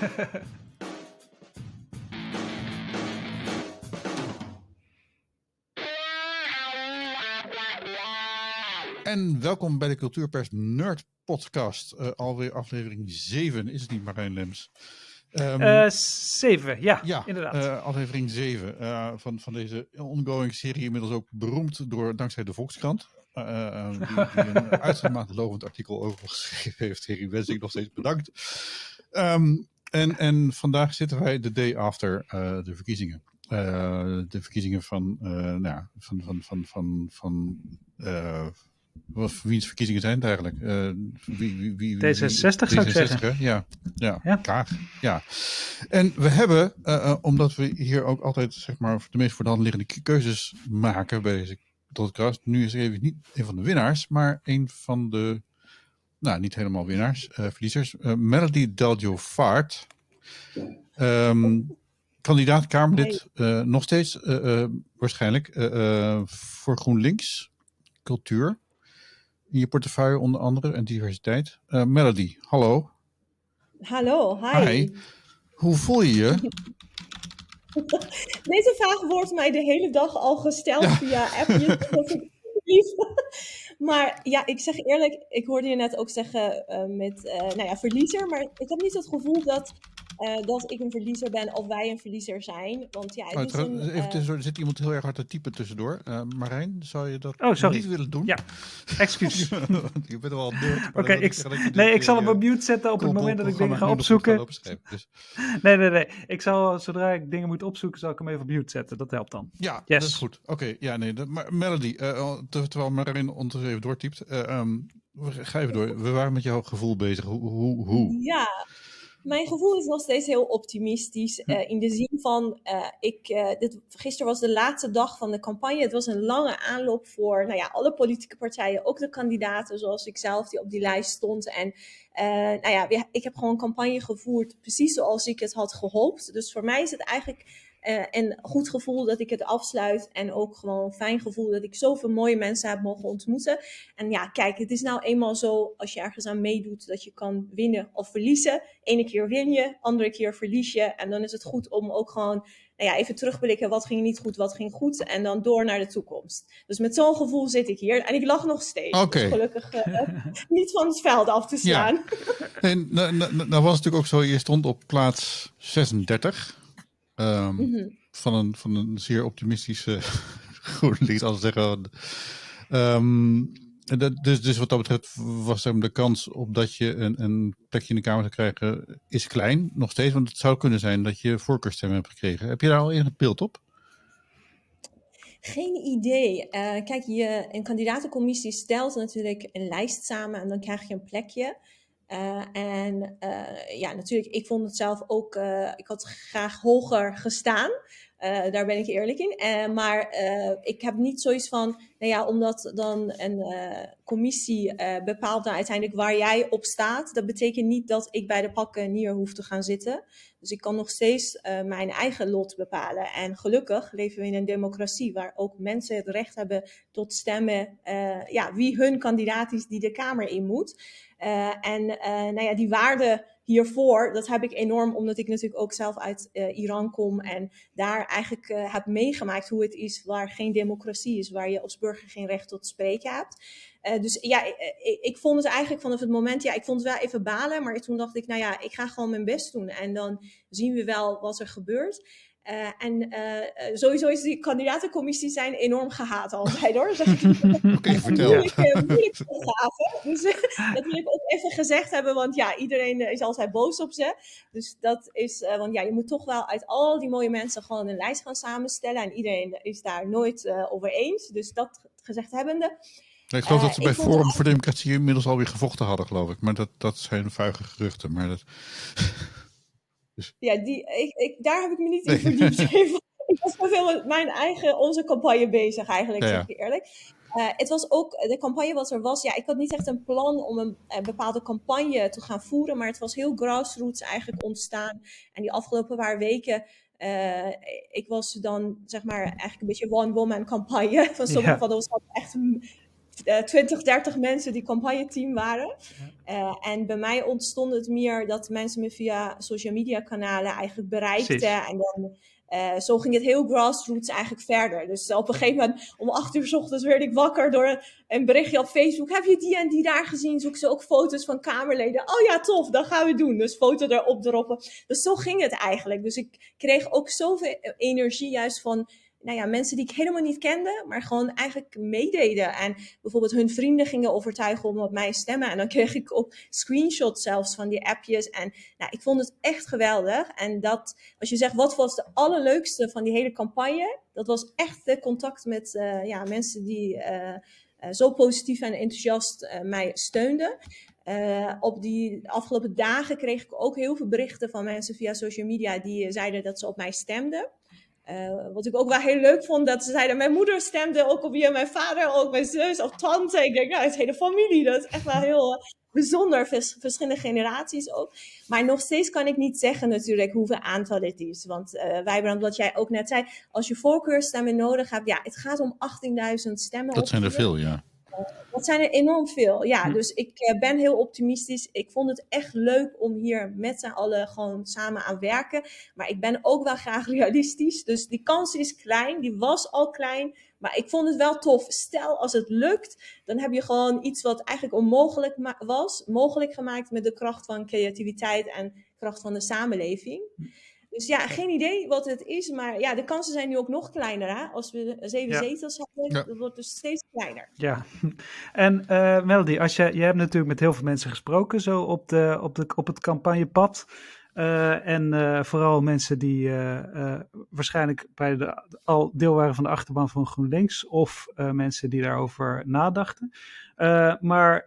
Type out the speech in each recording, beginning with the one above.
En welkom bij de Cultuurpers Nerd Podcast. Uh, alweer aflevering 7, is het niet Marijn Lems? Um, uh, 7, ja, ja inderdaad. Uh, aflevering 7 uh, van, van deze ongoing serie, inmiddels ook beroemd door, dankzij de Volkskrant. die, die een uitgemaakt lovend artikel over geschreven heeft. Heri, wens ik nog steeds bedankt. Um, en, en vandaag zitten wij de day after de verkiezingen. de verkiezingen van, nou, van, van, van, van, van wat, wiens verkiezingen zijn het eigenlijk? Uh, wie, wie, wie, D66 zou ik zeggen. Ja, ja, ja. Kaag. Ja. En we hebben, uh, omdat we hier ook altijd zeg maar, de meest voor de hand liggende keuzes maken bij deze podcast. Nu is er even niet een van de winnaars, maar een van de, nou niet helemaal winnaars, verliezers. Melody Delgio Vaart. Um, kandidaat Kamerlid, nog steeds waarschijnlijk voor GroenLinks cultuur in je portefeuille onder andere en diversiteit. Uh, Melody, hallo. Hallo, hi. hi. Hoe voel je je? Deze vraag wordt mij de hele dag al gesteld via appjes. maar ja, ik zeg eerlijk, ik hoorde je net ook zeggen uh, met, uh, nou ja, verliezer. Maar ik heb niet het gevoel dat uh, dat ik een verliezer ben of wij een verliezer zijn. Want ja, het oh, is een, even, er zit iemand heel erg hard te typen tussendoor. Uh, Marijn, zou je dat oh, niet willen doen? Ja, excuus. je bent wel nerd. Oké, ik, nee, ik zal hem op mute zetten op het moment dat ik dingen ga opzoeken. Dus. nee, nee, nee. Ik zal, zodra ik dingen moet opzoeken, zal ik hem even op mute zetten. Dat helpt dan. Ja, yes. dat is goed. Oké, ja, nee. De, maar Melody, uh, terwijl Marijn ons even doortypt. Um, ga even door. We waren met jouw gevoel bezig. Hoe? hoe, hoe? Ja, mijn gevoel is nog steeds heel optimistisch. Uh, in de zin van, uh, ik, uh, dit, gisteren was de laatste dag van de campagne. Het was een lange aanloop voor nou ja, alle politieke partijen, ook de kandidaten zoals ik zelf die op die lijst stond. En nou ja, ik heb gewoon campagne gevoerd precies zoals ik het had gehoopt. Dus voor mij is het eigenlijk uh, en goed gevoel dat ik het afsluit. En ook gewoon fijn gevoel dat ik zoveel mooie mensen heb mogen ontmoeten. En ja, kijk, het is nou eenmaal zo als je ergens aan meedoet dat je kan winnen of verliezen. Ene keer win je, andere keer verlies je. En dan is het goed om ook gewoon nou ja, even terugblikken. Wat ging niet goed, wat ging goed. En dan door naar de toekomst. Dus met zo'n gevoel zit ik hier. En ik lach nog steeds. Okay. Dus gelukkig uh, niet van het veld af te slaan. Ja. En nou, nou, nou was het natuurlijk ook zo, je stond op plaats 36. Um, mm -hmm. van, een, van een zeer optimistische GroenLinks, als zeggen. Um, dus, dus wat dat betreft was de kans op dat je een, een plekje in de Kamer zou krijgen, is klein, nog steeds. Want het zou kunnen zijn dat je voorkeurstemmen hebt gekregen. Heb je daar al enig beeld op? Geen idee. Uh, kijk, je, een kandidatencommissie stelt natuurlijk een lijst samen en dan krijg je een plekje. Uh, en uh, ja, natuurlijk, ik vond het zelf ook, uh, ik had graag hoger gestaan. Daar ben ik eerlijk in. maar ik heb niet zoiets van, nou ja, omdat dan een commissie bepaalt nou uiteindelijk waar jij op staat. Dat betekent niet dat ik bij de pakken neer hoef te gaan zitten. Dus ik kan nog steeds mijn eigen lot bepalen. En gelukkig leven we in een democratie waar ook mensen het recht hebben tot stemmen ja, wie hun kandidaat is die de Kamer in moet. En nou ja, die waarde hiervoor, dat heb ik enorm, omdat ik natuurlijk ook zelf uit uh, Iran kom en daar eigenlijk heb meegemaakt hoe het is waar geen democratie is, waar je als burger geen recht tot spreken hebt. dus ja, ik, ik, vond het eigenlijk vanaf het moment, ja, ik vond het wel even balen, maar toen dacht ik, nou ja, ik ga gewoon mijn best doen en dan zien we wel wat er gebeurt. Uh, en uh, sowieso is die kandidatencommissies zijn enorm gehaat altijd hoor. Oké, okay, vertel. Moeilijke, moeilijke Dus dat wil ik ook even gezegd hebben, want ja, iedereen is altijd boos op ze. Dus dat is, want ja, je moet toch wel uit al die mooie mensen gewoon een lijst gaan samenstellen. En iedereen is daar nooit over eens. Dus dat gezegd hebbende. ik geloof dat ze bij Forum voor Democratie inmiddels alweer gevochten hadden, geloof ik. Maar dat, dat zijn vuige geruchten. Maar dat... Dus... Ja, die, ik, ik, daar heb ik me niet in verdiept. ik was veel met mijn eigen, onze campagne bezig eigenlijk, zeg ik eerlijk. Uh, het was ook, de campagne wat er was, ja, ik had niet echt een plan om een, een, bepaalde campagne te gaan voeren, maar het was heel grassroots eigenlijk ontstaan. En die afgelopen paar weken, uh, ik was dan zeg maar eigenlijk een beetje one-woman campagne. Van sommige ja. van ons had echt 20, 30 mensen die campagneteam waren. en bij mij ontstond het meer dat mensen me via social media kanalen eigenlijk bereikten. En dan uh, zo ging het heel grassroots eigenlijk verder. Dus op een gegeven moment om acht uur s ochtends werd ik wakker door een, berichtje op Facebook. Heb je die en die daar gezien? Zoek ze ook foto's van Kamerleden. Oh ja, tof, dat gaan we doen. Dus foto erop droppen. Dus zo ging het eigenlijk. Dus ik kreeg ook zoveel energie juist van nou ja, mensen die ik helemaal niet kende, maar gewoon eigenlijk meededen. En bijvoorbeeld hun vrienden gingen overtuigen om op mij te stemmen. En dan kreeg ik ook screenshots zelfs van die appjes. En nou, ik vond het echt geweldig. En dat, als je zegt, wat was de allerleukste van die hele campagne? Dat was echt de contact met uh, ja, mensen die uh, uh, zo positief en enthousiast mij steunden. op die afgelopen dagen kreeg ik ook heel veel berichten van mensen via social media die zeiden dat ze op mij stemden. Uh, wat ik ook wel heel leuk vond, dat ze zeiden, mijn moeder stemde ook op je, mijn vader ook, mijn zus of tante. Ik denk, nou, het hele familie. Dat is echt wel heel uh, bijzonder, vers, verschillende generaties ook. Maar nog steeds kan ik niet zeggen natuurlijk hoeveel aantal dit is. Want uh, Wijbrand, wat jij ook net zei, als je voorkeurstemmen nodig hebt, ja, het gaat om 18.000 stemmen. Dat zijn er veel, ja. Dat zijn er enorm veel. Ja, hm. dus ik uh, ben heel optimistisch. Ik vond het echt leuk om hier met z'n allen gewoon samen aan werken. Maar ik ben ook wel graag realistisch. Dus die kans is klein. Die was al klein. Maar ik vond het wel tof. Stel als het lukt, dan heb je gewoon iets wat eigenlijk onmogelijk was, mogelijk gemaakt met de kracht van creativiteit en kracht van de samenleving. Dus ja, geen idee wat het is. Maar ja, de kansen zijn nu ook nog kleiner. Hè? Als we zeven zetels hebben, ja. dat wordt dus steeds kleiner. Ja, en uh, Melody, als je, je hebt natuurlijk met heel veel mensen gesproken zo op, de, op, de, op het campagnepad. Uh, en uh, vooral mensen die uh, waarschijnlijk bij de, al deel waren van de achterban van GroenLinks of mensen die daarover nadachten. maar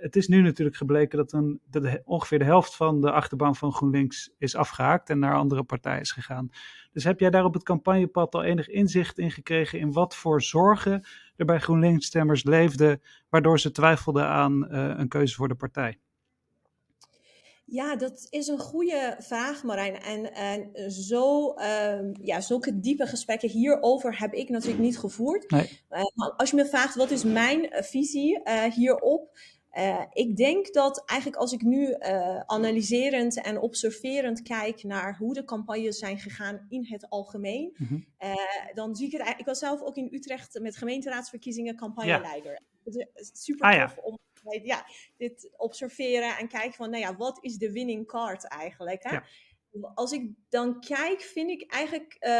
het is nu natuurlijk gebleken dat, een, dat ongeveer de helft van de achterban van GroenLinks is afgehaakt en naar andere partijen is gegaan. Dus heb jij daar op het campagnepad al enig inzicht in gekregen in wat voor zorgen er bij GroenLinks-stemmers leefden, waardoor ze twijfelden aan een keuze voor de partij? Ja, dat is een goede vraag, Marijn. En, en zo, uh, ja, zulke diepe gesprekken hierover heb ik natuurlijk niet gevoerd. Nee. Uh, als je me vraagt, wat is mijn uh, visie uh, hierop? ik denk dat eigenlijk als ik nu analyserend en observerend kijk naar hoe de campagnes zijn gegaan in het algemeen, mm -hmm. dan zie ik het eigenlijk. Ik was zelf ook in Utrecht met gemeenteraadsverkiezingen campagneleider. Ja. Super ah, tof ja. om ja, dit observeren en kijken van, nou ja, wat is de winning card eigenlijk? Hè? Als ik dan kijk, vind ik eigenlijk, uh,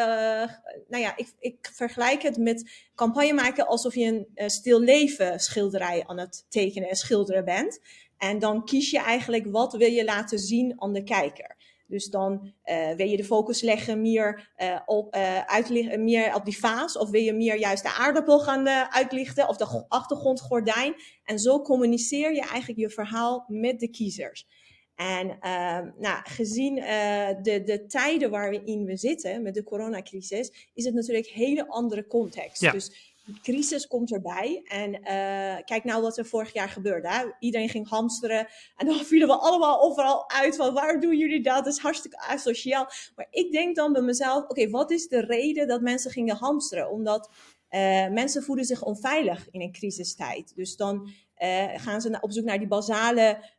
nou ja, ik, ik vergelijk het met campagne maken alsof je een uh, stil leven schilderij aan het tekenen en schilderen bent. En dan kies je eigenlijk wat wil je laten zien aan de kijker. Dus dan uh, wil je de focus leggen meer, uh, op, uh, meer op die vaas, of wil je meer juist de aardappel gaan uitlichten, of de achtergrondgordijn. En zo communiceer je eigenlijk je verhaal met de kiezers. En ehm, nou, gezien de, de tijden waarin we zitten met de coronacrisis, is het natuurlijk een hele andere context. Ja. Dus crisis komt erbij. En uh, kijk nou wat er vorig jaar gebeurde. Hè? Iedereen ging hamsteren. En dan vielen we allemaal overal uit van waarom doen jullie dat? Dat is hartstikke asociaal. Maar ik denk dan bij mezelf, oké, wat is de reden dat mensen gingen hamsteren? Omdat uh, mensen voelen zich onveilig in een crisistijd. Dus dan uh, gaan ze op zoek naar die basale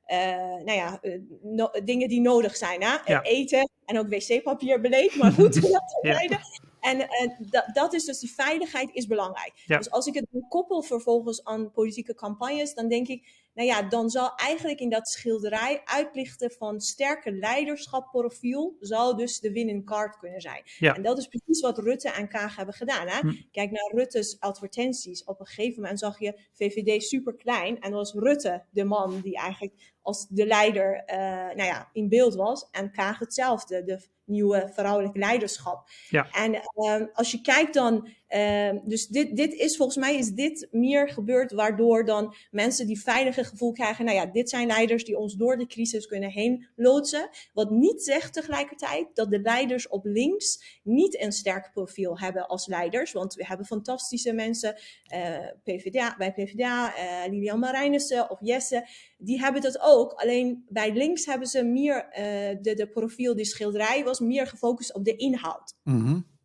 nou ja, no dingen die nodig zijn. Hè? Ja. Eten en ook wc-papier beleefd, maar goed, dat ja. En, en dat is dus, die veiligheid is belangrijk. Dus als ik het koppel vervolgens aan politieke campagnes, dan denk ik, nou ja, dan zal eigenlijk in dat schilderij uitlichten van sterke leiderschapprofiel, zou dus de winning card kunnen zijn. Ja. En dat is precies wat Rutte en Kaag hebben gedaan. Hè? Hm. Kijk naar Rutte's advertenties. Op een gegeven moment zag je VVD super klein en was Rutte de man die eigenlijk als de leider uh, nou ja, in beeld was. En Kaag hetzelfde, de nieuwe vrouwelijk leiderschap. Ja. En uh, als je kijkt dan Uh, dus dit, dit is volgens mij is dit meer gebeurd waardoor dan mensen die veilige gevoel krijgen. Nou ja, dit zijn leiders die ons door de crisis kunnen heen loodsen. Wat niet zegt tegelijkertijd dat de leiders op links niet een sterk profiel hebben als leiders. Want we hebben fantastische mensen uh, PvdA, bij PvdA, eh, Lilian Marijnissen of Jesse. Die hebben dat ook. Alleen bij links hebben ze meer de, de profiel, die schilderij was meer gefocust op de inhoud. Mm -hmm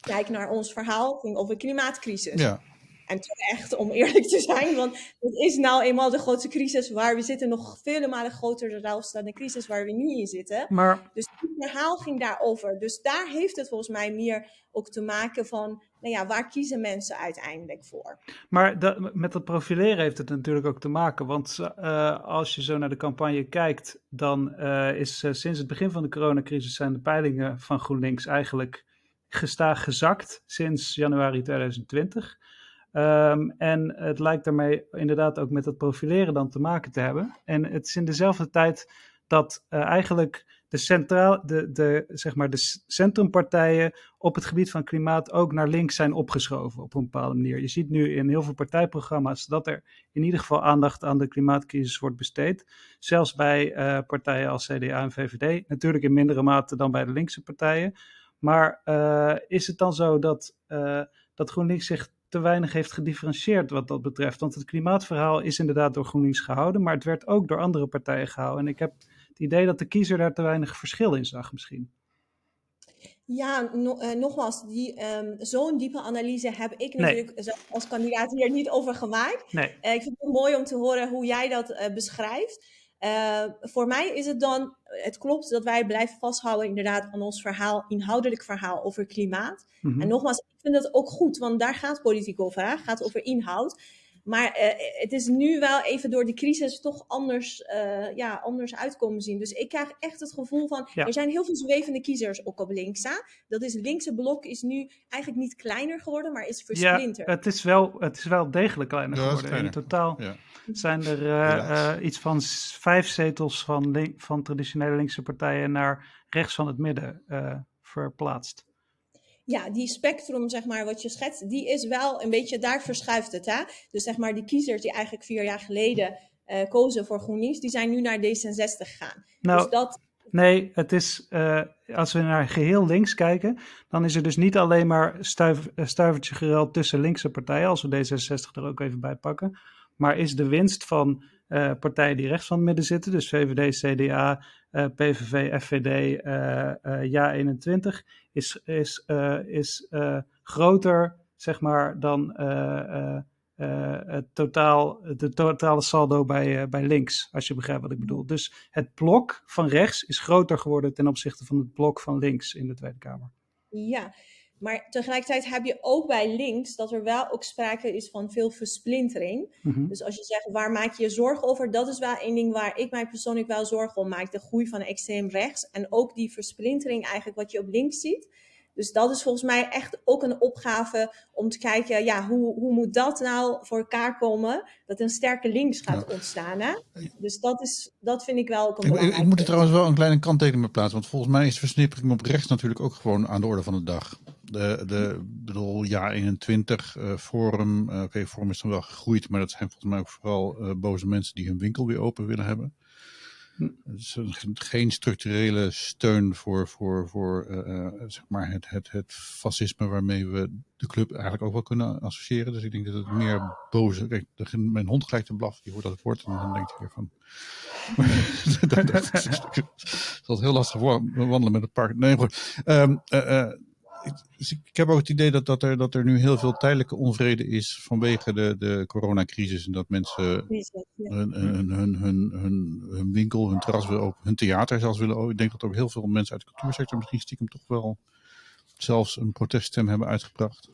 kijk naar ons verhaal, ging over klimaatcrisis. Ja. En terecht, om eerlijk te zijn, want het is nou eenmaal de grootste crisis waar we zitten, nog vele malen groter zelfs dan de crisis waar we nu in zitten. Maar... Dus het verhaal ging daarover. Dus daar heeft het volgens mij meer ook te maken van, nou ja, waar kiezen mensen uiteindelijk voor? Maar dat, met dat profileren heeft het natuurlijk ook te maken, want uh, als je zo naar de campagne kijkt, dan uh, is uh, sinds het begin van de coronacrisis zijn de peilingen van GroenLinks eigenlijk gestaag gezakt sinds januari 2020. Um, en het lijkt daarmee inderdaad ook met dat profileren dan te maken te hebben. En het is in dezelfde tijd dat eigenlijk de, centraal, de, de, zeg maar de centrumpartijen op het gebied van klimaat ook naar links zijn opgeschoven op een bepaalde manier. Je ziet nu in heel veel partijprogramma's dat er in ieder geval aandacht aan de klimaatcrisis wordt besteed. Zelfs bij uh, partijen als CDA en VVD. Natuurlijk in mindere mate dan bij de linkse partijen. Maar uh, is het dan zo dat, dat GroenLinks zich te weinig heeft gedifferentieerd wat dat betreft. Want het klimaatverhaal is inderdaad door GroenLinks gehouden, maar het werd ook door andere partijen gehouden. En ik heb idee dat de kiezer daar te weinig verschil in zag misschien. Ja, no, uh, nogmaals, die, um, zo'n diepe analyse heb ik natuurlijk als kandidaat hier niet over gemaakt. Nee. Uh, ik vind het mooi om te horen hoe jij dat uh, beschrijft. voor mij is het dan, het klopt dat wij blijven vasthouden inderdaad aan ons verhaal, inhoudelijk verhaal over klimaat. Mm -hmm. En nogmaals, ik vind dat ook goed, want daar gaat politiek over, hè? gaat over inhoud. Maar uh, het is nu wel even door de crisis toch anders, uh, ja, anders uitkomen zien. Dus ik krijg echt het gevoel van, ja. er zijn heel veel zwevende kiezers ook op links. Hè? Dat is, het linkse blok is nu eigenlijk niet kleiner geworden, maar is versplinterd. Ja, het is wel, het is wel degelijk kleiner ja, geworden. Kleiner. In totaal ja. zijn er uh, iets van vijf zetels van, link, van traditionele linkse partijen naar rechts van het midden verplaatst ja, die spectrum, zeg maar, wat je schetst, die is wel een beetje, daar verschuift het. Hè? Dus zeg maar, die kiezers die eigenlijk vier jaar geleden uh, kozen voor GroenLinks, die zijn nu naar D66 gegaan. Nou, dus dat... nee, het is, uh, als we naar geheel links kijken, dan is er dus niet alleen maar stuif, stuivertje gereld tussen linkse partijen, als we D66 er ook even bij pakken, maar is de winst van uh, partijen die rechts van het midden zitten, dus VVD, CDA, PVV, FVD, uh, Ja21, is, is, is groter zeg maar, dan het totaal, de totale saldo bij, bij links, als je begrijpt wat ik bedoel. Dus het blok van rechts is groter geworden ten opzichte van het blok van links in de Tweede Kamer. Ja, maar tegelijkertijd heb je ook bij links dat er wel ook sprake is van veel versplintering. Mm-hmm. Dus als je zegt, waar maak je je zorgen over? Dat is wel één ding waar ik mij persoonlijk wel zorgen om maak. De groei van extreem rechts. En ook die versplintering eigenlijk wat je op links ziet. Dus dat is volgens mij echt ook een opgave om te kijken, ja, hoe, hoe moet dat nou voor elkaar komen? Dat een sterke links gaat ja. ontstaan. Hè? Dus dat, is, dat vind ik wel ook een ik, ik, ik moet er trouwens wel een kleine kanttekening bij plaatsen. Want volgens mij is versnippering op rechts natuurlijk ook gewoon aan de orde van de dag. De, de bedoel, ja 21, uh, Forum. Uh, Oké, okay, Forum is dan wel gegroeid, maar dat zijn volgens mij ook vooral uh, boze mensen die hun winkel weer open willen hebben. Dus geen structurele steun voor, voor, voor uh, zeg maar het, het, het fascisme waarmee we de club eigenlijk ook wel kunnen associëren. Dus ik denk dat het meer boze. Mijn hond gelijk te blaffen, die hoort dat woord en dan denkt hij weer van. dat, dat, het is heel lastig wandelen met het park. Nee, goed. Um, uh, ik, ik, heb ook het idee dat, dat, er, dat er nu heel veel tijdelijke onvrede is vanwege de, de coronacrisis. En dat mensen hun, hun, hun, hun, hun, hun winkel, hun terras hun theater zelfs willen. Ik denk dat ook heel veel mensen uit de cultuursector misschien stiekem toch wel zelfs een proteststem hebben uitgebracht.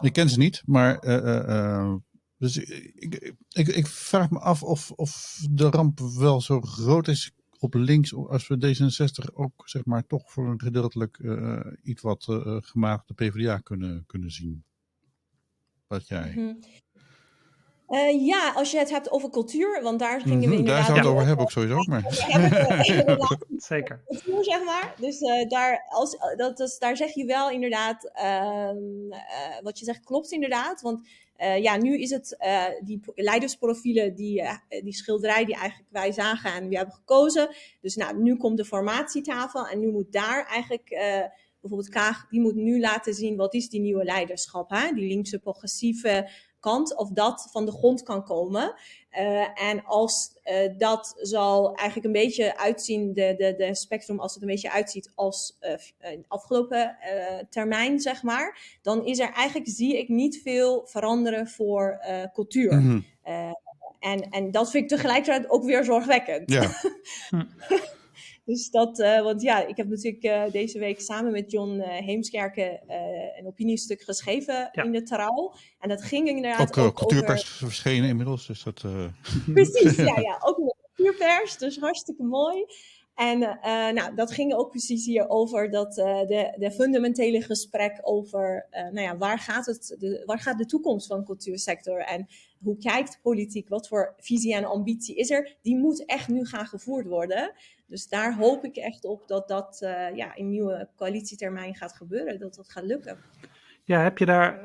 Ik ken ze niet, maar uh, uh, dus ik, ik, ik, ik, vraag me af of, of de ramp wel zo groot is op links, als we D66 ook zeg maar toch voor een gedeeltelijk uh, iets wat uh, gematigde PvdA kunnen, kunnen zien. Wat jij? Mm -hmm. uh, ja, als je het hebt over cultuur, want daar gingen mm -hmm, we inderdaad... Daar zou het over hebben ook sowieso ook, maar... Zeker. Cultuur, zeg maar. Dus daar, als, dat is, daar zeg je wel inderdaad, ehm, wat je zegt klopt inderdaad, want uh, ja, nu is het uh, die leidersprofielen, die, uh, die schilderij die eigenlijk wij zagen en we hebben gekozen. Dus nou, nu komt de formatietafel en nu moet daar eigenlijk, bijvoorbeeld Kaag, die moet nu laten zien wat is die nieuwe leiderschap. Hè? Die linkse progressieve kant of dat van de grond kan komen. Uh, en als uh, dat zal eigenlijk een beetje uitzien, de, de, de spectrum, als het een beetje uitziet als uh, afgelopen termijn, zeg maar, dan is er eigenlijk, zie ik niet veel veranderen voor cultuur. Mm -hmm. en, en dat vind ik tegelijkertijd ook weer zorgwekkend. Ja. Dus dat, uh, want ja, ik heb natuurlijk uh, deze week samen met John uh, Heemskerken een opiniestuk geschreven ja. in de Trouw. En dat ging inderdaad ook, ook cultuurpers over... verschenen inmiddels, dus dat... Precies, ja, ja, ook in de cultuurpers, dus hartstikke mooi. En nou, dat ging ook precies hier over dat, de, de fundamentele gesprek over nou ja, waar, gaat het, de, waar gaat de toekomst van de cultuursector en hoe kijkt politiek, wat voor visie en ambitie is er, die moet echt nu gaan gevoerd worden. Dus daar hoop ik echt op dat dat ja, in nieuwe coalitietermijn gaat gebeuren, dat dat gaat lukken. Ja, heb je daar,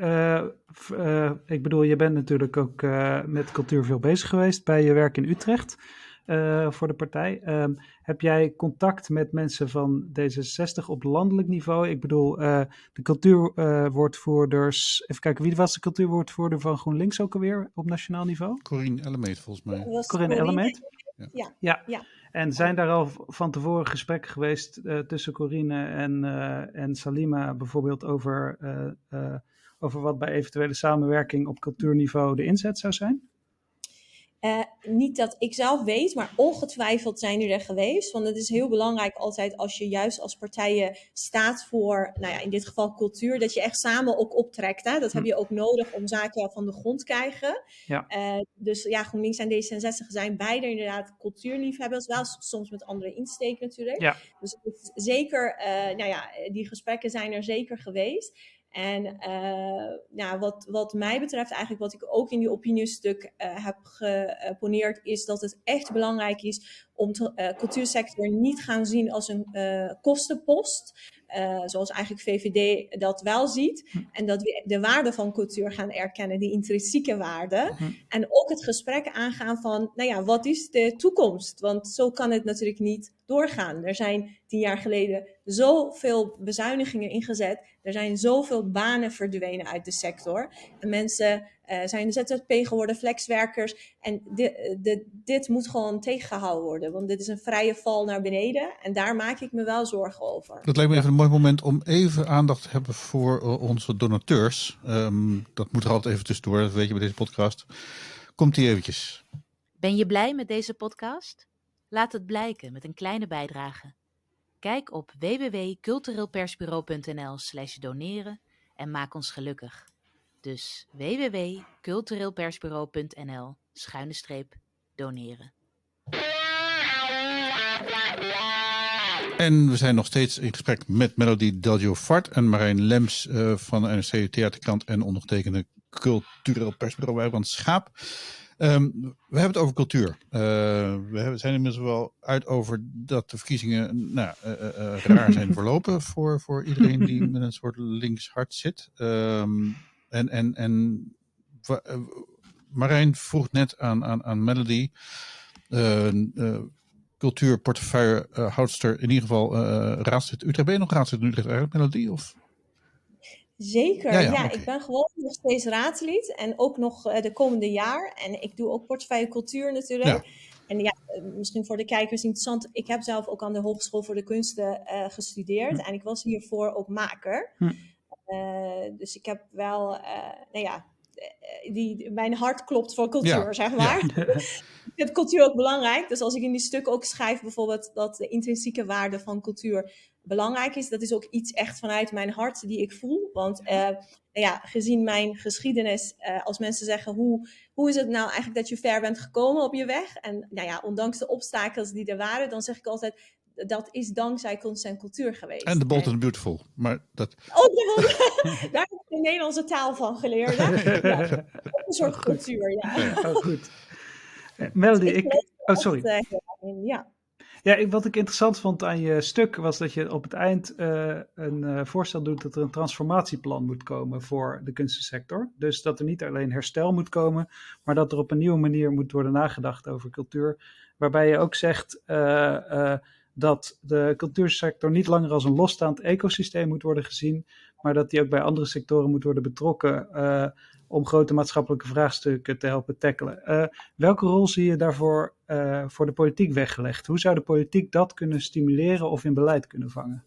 ik bedoel, je bent natuurlijk ook met cultuur veel bezig geweest bij je werk in Utrecht. Uh, voor de partij. Um, heb jij contact met mensen van D66 op landelijk niveau? Ik bedoel, uh, de cultuurwoordvoerders. Uh, even kijken, wie was de cultuurwoordvoerder van GroenLinks ook alweer op nationaal niveau? Corinne Ellemeet, volgens mij. Corinne Ellemeet? Ja. ja. ja. En zijn daar al van tevoren gesprekken geweest tussen Corinne en, en Salima bijvoorbeeld over, over wat bij eventuele samenwerking op cultuurniveau de inzet zou zijn? Uh, niet dat ik zelf weet, maar ongetwijfeld zijn die er geweest. Want het is heel belangrijk altijd als je juist als partijen staat voor, nou ja, in dit geval cultuur, dat je echt samen ook optrekt. Hè? Dat hm. heb je ook nodig om zaken van de grond te krijgen. Ja. Uh, dus ja, GroenLinks en D66 zijn beide inderdaad cultuurliefhebbers, wel soms met andere insteek natuurlijk. Ja. Dus zeker, uh, nou ja, die gesprekken zijn er zeker geweest. En uh, nou, wat, wat mij betreft, eigenlijk wat ik ook in die opiniestuk uh, heb geponeerd, is dat het echt belangrijk is om de uh, cultuursector niet gaan zien als een kostenpost. Uh, zoals eigenlijk VVD dat wel ziet. Hm. En dat we de waarde van cultuur gaan erkennen, die intrinsieke waarde. Hm. En ook het gesprek aangaan van, nou ja, wat is de toekomst? Want zo kan het natuurlijk niet doorgaan. Er zijn tien jaar geleden zoveel bezuinigingen ingezet. Er zijn zoveel banen verdwenen uit de sector. En mensen uh, zijn ZZP geworden, flexwerkers. En dit, dit, dit moet gewoon tegengehouden worden. Want dit is een vrije val naar beneden. En daar maak ik me wel zorgen over. Dat lijkt me even een mooi moment om even aandacht te hebben voor uh, onze donateurs. Um, dat moet er altijd even tussendoor, dat weet je bij deze podcast. Komt die eventjes. Ben je blij met deze podcast? Laat het blijken met een kleine bijdrage. Kijk op www.cultureelpersbureau.nl slash doneren en maak ons gelukkig. Dus www.cultureelpersbureau.nl schuine streep doneren. En we zijn nog steeds in gesprek met Melody Delgio Fart en Marijn Lems uh, van de NRC Theaterkrant en ondergetekende cultureel persbureau Wijbrand Schaap. Um, we hebben het over cultuur. Uh, we zijn inmiddels wel uit over dat de verkiezingen nou, uh, uh, raar zijn verlopen voor, voor iedereen die met een soort links hart zit. Um, en, en, en Marijn vroeg net aan, aan, aan Melody, cultuurportefeuillehoudster, in ieder geval raadslid Utrecht. Ben je nog raadslid Utrecht eigenlijk, Melody? Of? Zeker, ja, ja, ja okay. ik ben gewoon nog steeds raadslid en ook nog uh, de komende jaar. En ik doe ook portefeuille cultuur natuurlijk. Ja. En ja, misschien voor de kijkers interessant. Ik heb zelf ook aan de Hogeschool voor de Kunsten uh, gestudeerd. Hm. En ik was hiervoor ook maker. Hm. Uh, dus ik heb wel, nou ja, die, mijn hart klopt voor cultuur, zeg maar. ik vind cultuur ook belangrijk. Dus als ik in die stuk ook schrijf bijvoorbeeld dat de intrinsieke waarde van cultuur belangrijk is. Dat is ook iets echt vanuit mijn hart die ik voel. Want uh, ja, gezien mijn geschiedenis, uh, als mensen zeggen hoe, hoe is het nou eigenlijk dat je ver bent gekomen op je weg? En nou ja, ondanks de obstakels die er waren, dan zeg ik altijd, dat is dankzij kunst en cultuur geweest. En de Bold and Beautiful. Maar dat... Oh, daar heb ik de Nederlandse taal van geleerd. Ja, een soort cultuur, ja. Oh, goed. Melody, dus ik... ik... Oh, sorry. Ja. Ja, wat ik interessant vond aan je stuk was dat je op het eind uh, een uh, voorstel doet dat er een transformatieplan moet komen voor de kunstensector. Dus dat er niet alleen herstel moet komen, maar dat er op een nieuwe manier moet worden nagedacht over cultuur. Waarbij je ook zegt uh, dat de cultuursector niet langer als een losstaand ecosysteem moet worden gezien, maar dat die ook bij andere sectoren moet worden betrokken om grote maatschappelijke vraagstukken te helpen tackelen. Uh, welke rol zie je daarvoor uh, voor de politiek weggelegd? Hoe zou de politiek dat kunnen stimuleren of in beleid kunnen vangen?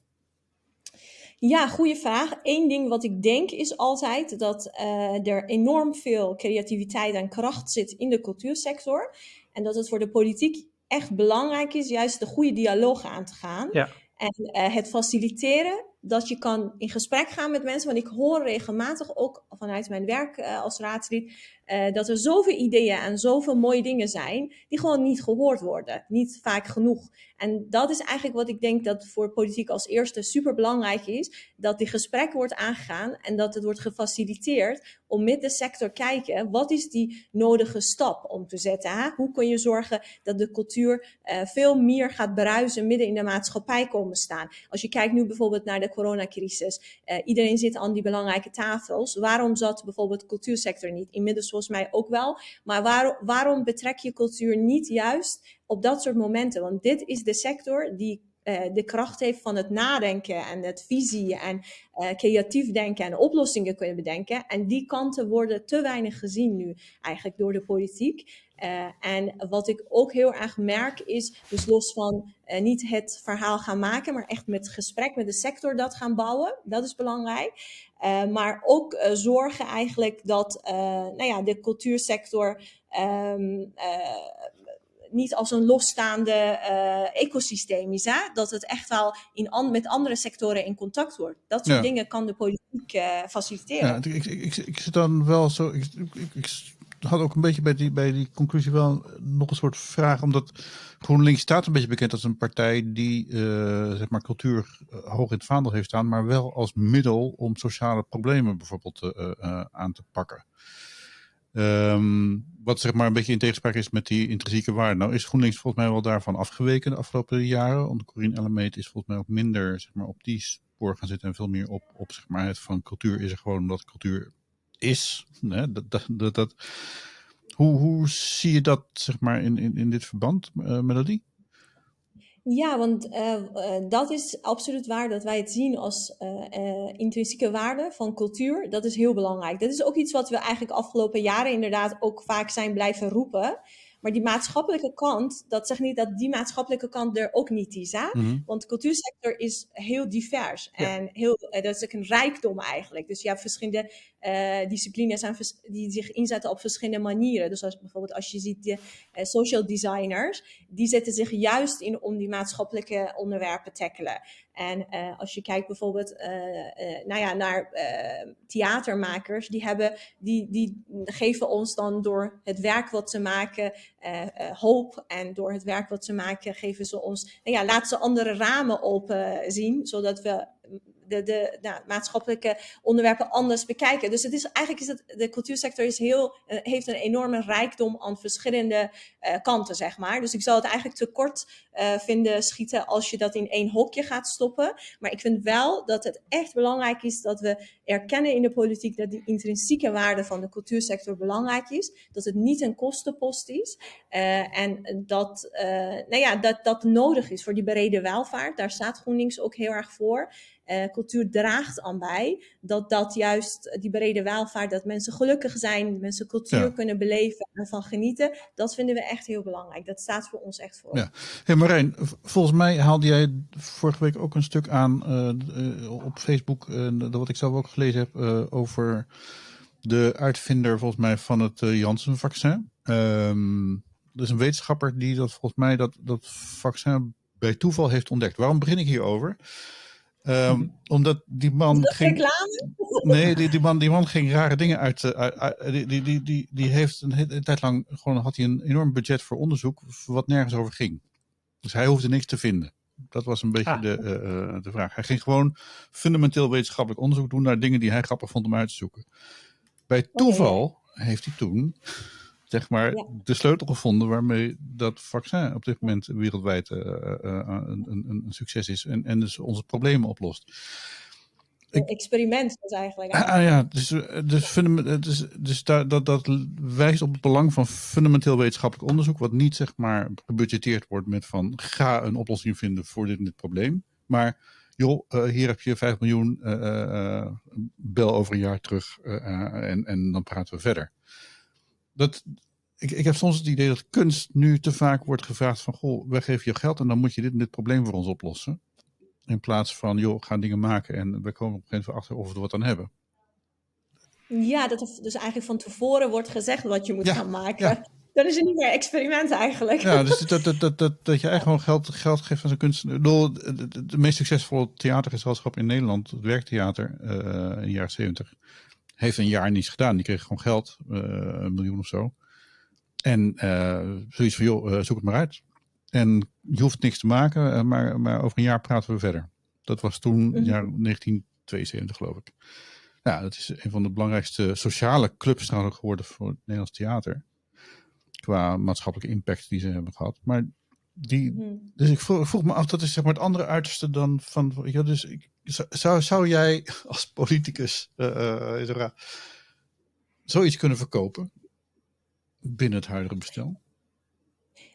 Ja, goede vraag. Eén ding wat ik denk is altijd dat uh, er enorm veel creativiteit en kracht zit in de cultuursector. En dat het voor de politiek echt belangrijk is juist de goede dialoog aan te gaan. Ja. En het faciliteren dat je kan in gesprek gaan met mensen. Want ik hoor regelmatig ook vanuit mijn werk uh, als raadslid uh, dat er zoveel ideeën en zoveel mooie dingen zijn die gewoon niet gehoord worden. Niet vaak genoeg. En dat is eigenlijk wat ik denk dat voor politiek als eerste super belangrijk is. Dat die gesprek wordt aangegaan en dat het wordt gefaciliteerd om met de sector kijken wat is die nodige stap om te zetten. Hoe kun je zorgen dat de cultuur uh, veel meer gaat bruisen midden in de maatschappij komen staan. Als je kijkt nu bijvoorbeeld naar de coronacrisis. Uh, iedereen zit aan die belangrijke tafels. Waarom zat bijvoorbeeld de cultuursector niet? Inmiddels volgens mij ook wel. Maar waar, waarom betrek je cultuur niet juist op dat soort momenten? Want dit is de sector die uh, de kracht heeft van het nadenken en het visie en uh, creatief denken en oplossingen kunnen bedenken. En die kanten worden te weinig gezien nu eigenlijk door de politiek. Uh, en wat ik ook heel erg merk is, dus los van niet het verhaal gaan maken, maar echt met gesprek met de sector dat gaan bouwen. Dat is belangrijk. Maar ook zorgen eigenlijk dat nou ja, de cultuursector um, niet als een losstaande uh, ecosysteem is. Hè? Dat het echt wel in an met andere sectoren in contact wordt. Dat soort ja. dingen kan de politiek uh, faciliteren. Ja, ik, ik, ik, ik zit dan wel zo. Ik, ik, had ook een beetje bij die, bij die conclusie wel nog een soort vraag. Omdat GroenLinks staat een beetje bekend als een partij die uh, zeg maar cultuur hoog in het vaandel heeft staan. Maar wel als middel om sociale problemen bijvoorbeeld aan te pakken. Um, wat zeg maar een beetje in tegenspraak is met die intrinsieke waarde. Nou is GroenLinks volgens mij wel daarvan afgeweken de afgelopen jaren. Want Corine Ellemeet is volgens mij ook minder zeg maar, op die spoor gaan zitten en veel meer op, op zeg maar, het van cultuur is er gewoon omdat cultuur is. Dat, dat, dat. Hoe, hoe zie je dat zeg maar, in, in, in dit verband, uh, Melodie? Ja, want uh, uh, dat is absoluut waar dat wij het zien als uh, intrinsieke waarde van cultuur. Dat is heel belangrijk. Dat is ook iets wat we eigenlijk afgelopen jaren inderdaad ook vaak zijn blijven roepen. Maar die maatschappelijke kant, dat zegt niet dat die maatschappelijke kant er ook niet is. Hè? Mhm. Want de cultuursector is heel divers. Ja. En heel, dat is ook een rijkdom eigenlijk. Dus je hebt verschillende uh, disciplines die zich inzetten op verschillende manieren. Dus als, bijvoorbeeld als je ziet de uh, social designers, die zetten zich juist in om die maatschappelijke onderwerpen te tackelen. En uh, als je kijkt bijvoorbeeld nou ja, naar theatermakers, die, hebben, die, die geven ons dan door het werk wat ze maken hoop. En door het werk wat ze maken geven ze ons, nou ja, laten ze andere ramen open zien, zodat we de, de nou, maatschappelijke onderwerpen anders bekijken. Dus het is, eigenlijk is het, de cultuursector is heel, uh, heeft een enorme rijkdom aan verschillende uh, kanten, zeg maar. Dus ik zou het eigenlijk te kort uh, vinden schieten als je dat in één hokje gaat stoppen. Maar ik vind wel dat het echt belangrijk is dat we erkennen in de politiek dat die intrinsieke waarde van de cultuursector belangrijk is. Dat het niet een kostenpost is. en dat, nou ja, dat dat nodig is voor die brede welvaart. Daar staat GroenLinks ook heel erg voor. Uh, cultuur draagt aan bij dat dat juist die brede welvaart, dat mensen gelukkig zijn, mensen cultuur ja. kunnen beleven en van genieten, dat vinden we echt heel belangrijk. Dat staat voor ons echt voor. Ja. Hey Marijn, volgens mij haalde jij vorige week ook een stuk aan uh, uh, op Facebook, dat wat ik zelf ook gelezen heb, over de uitvinder volgens mij van het Janssen-vaccin. Um, er is een wetenschapper die dat volgens mij dat, dat vaccin bij toeval heeft ontdekt. Waarom begin ik hierover? Um, omdat die man ging. Nee, die, die, man, die man ging rare dingen uit. Uh, die, die, die, die, die heeft een, tijd lang gewoon had hij een enorm budget voor onderzoek, wat nergens over ging. Dus hij hoefde niks te vinden. Dat was een beetje ah. de, uh, de vraag. Hij ging gewoon fundamenteel wetenschappelijk onderzoek doen naar dingen die hij grappig vond om uit te zoeken. Bij toeval okay. heeft hij toen zeg maar, ja. de sleutel gevonden waarmee dat vaccin op dit moment wereldwijd uh, uh, een, een, een, succes is en, en dus onze problemen oplost. Een experiment was eigenlijk. Ah, ja, dus, dus, dus, dus dat, dat, dat wijst op het belang van fundamenteel wetenschappelijk onderzoek, wat niet zeg maar gebudgeteerd wordt met van ga een oplossing vinden voor dit, dit probleem, maar joh, uh, hier heb je 5 miljoen, uh, bel over een jaar terug en, en dan praten we verder. Dat, ik, ik heb soms het idee dat kunst nu te vaak wordt gevraagd van, goh, wij geven je geld en dan moet je dit en dit probleem voor ons oplossen. In plaats van, joh, ga dingen maken en we komen op een gegeven moment achter of we er wat aan hebben. Ja, dat er dus eigenlijk van tevoren wordt gezegd wat je moet ja, gaan maken. Ja. Dan is het niet meer experiment eigenlijk. Ja, dus dat, dat, dat, dat, dat je eigenlijk gewoon geld, geld geeft aan zo'n kunstenaar. De, de, de, meest succesvolle theatergezelschap in Nederland, het Werktheater, uh, in de jaren zeventig, heeft een jaar niets gedaan. Die kreeg gewoon geld, uh, een miljoen of zo. En uh, zoiets van, joh, zoek het maar uit. En je hoeft niks te maken, maar, maar over een jaar praten we verder. Dat was toen, -hmm. jaar 1972 geloof ik. Ja, dat is een van de belangrijkste sociale clubs trouwens geworden voor het Nederlands theater. Qua maatschappelijke impact die ze hebben gehad. Maar die, hmm. dus ik vroeg, vroeg, me af, dat is zeg maar het andere uiterste dan van, ja, dus ik, zou, zou jij als politicus uh, zoiets kunnen verkopen binnen het huidige bestel?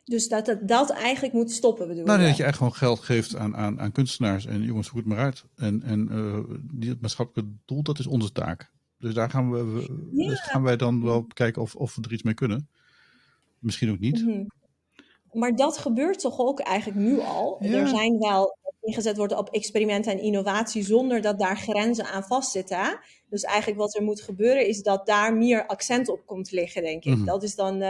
Dus dat het, dat eigenlijk moet stoppen, bedoel nou, nee, dat je echt gewoon geld geeft aan, aan, aan kunstenaars en jongens, het maar uit. En, en uh, die, het maatschappelijke doel, dat is onze taak. Dus daar gaan, we, we ja. dus gaan wij dan wel kijken of, of we er iets mee kunnen. Misschien ook niet. Mm -hmm. Maar dat gebeurt toch ook eigenlijk nu al. Ja. Er zijn wel ingezet worden op experimenten en innovatie zonder dat daar grenzen aan vastzitten. Dus eigenlijk wat er moet gebeuren is dat daar meer accent op komt liggen, denk ik. Mm -hmm. Dat is dan... Uh,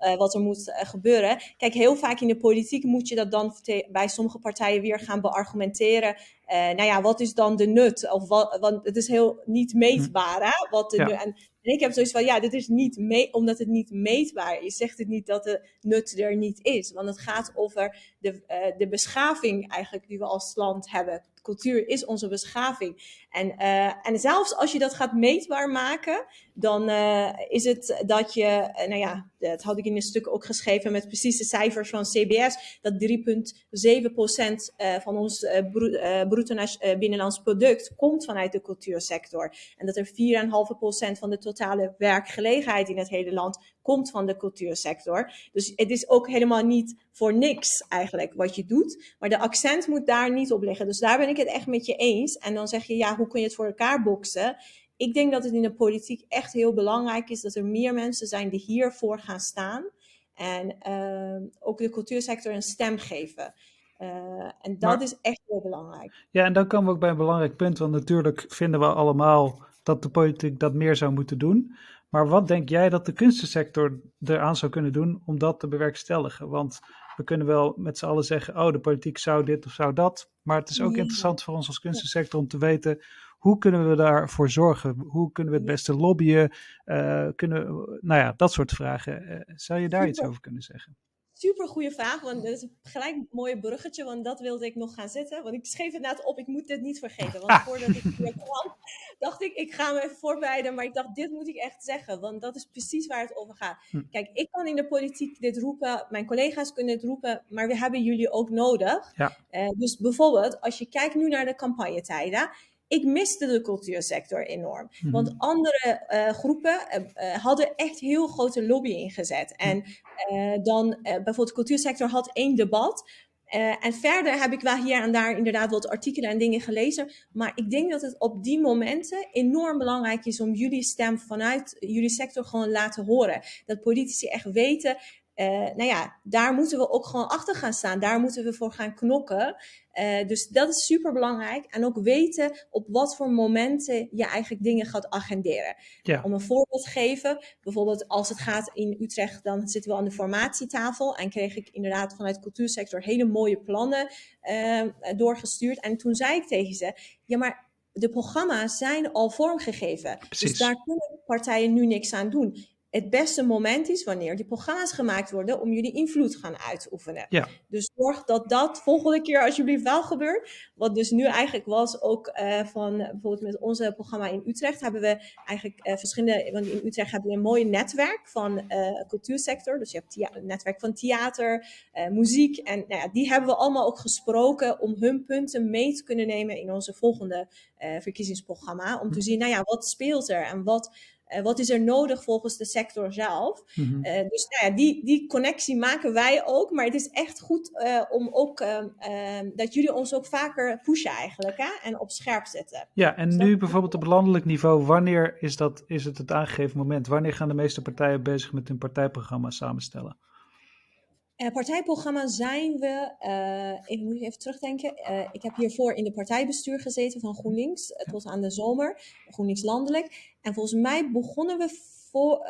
uh, wat er moet uh, gebeuren. Kijk, heel vaak in de politiek moet je dat dan bij sommige partijen weer gaan beargumenteren. Nou ja, wat is dan de nut? Of wat, want het is heel niet meetbaar, hè? Wat de ja. nut, en, en ik heb zoiets van, ja, dit is niet mee, omdat het niet meetbaar is, zegt het niet dat de nut er niet is. Want het gaat over de, uh, de beschaving eigenlijk die we als land hebben. Cultuur is onze beschaving. En, uh, en zelfs als je dat gaat meetbaar maken, dan uh, is het dat je, nou ja, dat had ik in een stuk ook geschreven met precieze cijfers van CBS, dat 3,7% van ons bruto binnenlands product komt vanuit de cultuursector. En dat er 4,5% van de totale werkgelegenheid in het hele land komt van de cultuursector. Dus het is ook helemaal niet voor niks eigenlijk wat je doet. Maar de accent moet daar niet op liggen. Dus daar ben ik het echt met je eens. En dan zeg je, ja, hoe kun je het voor elkaar boksen? Ik denk dat het in de politiek echt heel belangrijk is dat er meer mensen zijn die hiervoor gaan staan. En uh, ook de cultuursector een stem geven. Uh, en dat maar, is echt heel belangrijk. Ja, en dan komen we ook bij een belangrijk punt. Want natuurlijk vinden we allemaal dat de politiek dat meer zou moeten doen. Maar wat denk jij dat de kunstensector eraan zou kunnen doen om dat te bewerkstelligen? Want we kunnen wel met z'n allen zeggen, oh, de politiek zou dit of zou dat. Maar het is ook interessant voor ons als kunstensector om te weten, hoe kunnen we daarvoor zorgen? Hoe kunnen we het beste lobbyen? Uh, kunnen, nou ja, dat soort vragen. Uh, zou je daar iets over kunnen zeggen? Super goede vraag, want dat is gelijk een mooie bruggetje, want dat wilde ik nog gaan zetten. Want ik schreef het net op, ik moet dit niet vergeten. Want voordat ik hier kwam, dacht ik, ik ga me even voorbereiden. Maar ik dacht, dit moet ik echt zeggen, want dat is precies waar het over gaat. Hm. Kijk, ik kan in de politiek dit roepen, mijn collega's kunnen dit roepen, maar we hebben jullie ook nodig. Ja. Uh, dus bijvoorbeeld, als je kijkt nu naar de campagnetijden, ik miste de cultuursector enorm. Mm-hmm. Want andere uh, groepen uh, hadden echt heel grote lobby ingezet. En uh, dan bijvoorbeeld de cultuursector had één debat. en verder heb ik wel hier en daar inderdaad wat artikelen en dingen gelezen. Maar ik denk dat het op die momenten enorm belangrijk is om jullie stem vanuit jullie sector gewoon laten horen. Dat politici echt weten uh, nou ja, daar moeten we ook gewoon achter gaan staan. Daar moeten we voor gaan knokken. Uh, dus dat is super belangrijk. En ook weten op wat voor momenten je eigenlijk dingen gaat agenderen. Ja. Om een voorbeeld te geven, bijvoorbeeld als het gaat in Utrecht, dan zitten we aan de formatietafel. En kreeg ik inderdaad vanuit de cultuursector hele mooie plannen uh, doorgestuurd. En toen zei ik tegen ze, ja maar de programma's zijn al vormgegeven. Precies. Dus daar kunnen partijen nu niks aan doen het beste moment is wanneer die programma's gemaakt worden om jullie invloed gaan uitoefenen. Ja. Dus zorg dat dat volgende keer alsjeblieft wel gebeurt. Wat dus nu eigenlijk was ook uh, van bijvoorbeeld met onze programma in Utrecht hebben we eigenlijk uh, verschillende, want in Utrecht hebben we een mooi netwerk van uh, cultuursector. Dus je hebt een netwerk van theater, muziek en nou ja, die hebben we allemaal ook gesproken om hun punten mee te kunnen nemen in onze volgende verkiezingsprogramma. Om te zien, nou ja, wat speelt er en wat Uh, wat is er nodig volgens de sector zelf? Mhm. Uh, dus nou ja, die, die connectie maken wij ook. Maar het is echt goed uh, om ook ehm, ehm, dat jullie ons ook vaker pushen eigenlijk hè? en op scherp zetten. Ja, en Dus nu dat- bijvoorbeeld op landelijk niveau, wanneer is, dat, is het het aangegeven moment? Wanneer gaan de meeste partijen bezig met hun partijprogramma samenstellen? Eh, partijprogramma zijn we, eh, ik moet even terugdenken. Eh, ik heb hiervoor in de partijbestuur gezeten van GroenLinks. Het was aan de zomer, GroenLinks landelijk. En volgens mij begonnen we voor,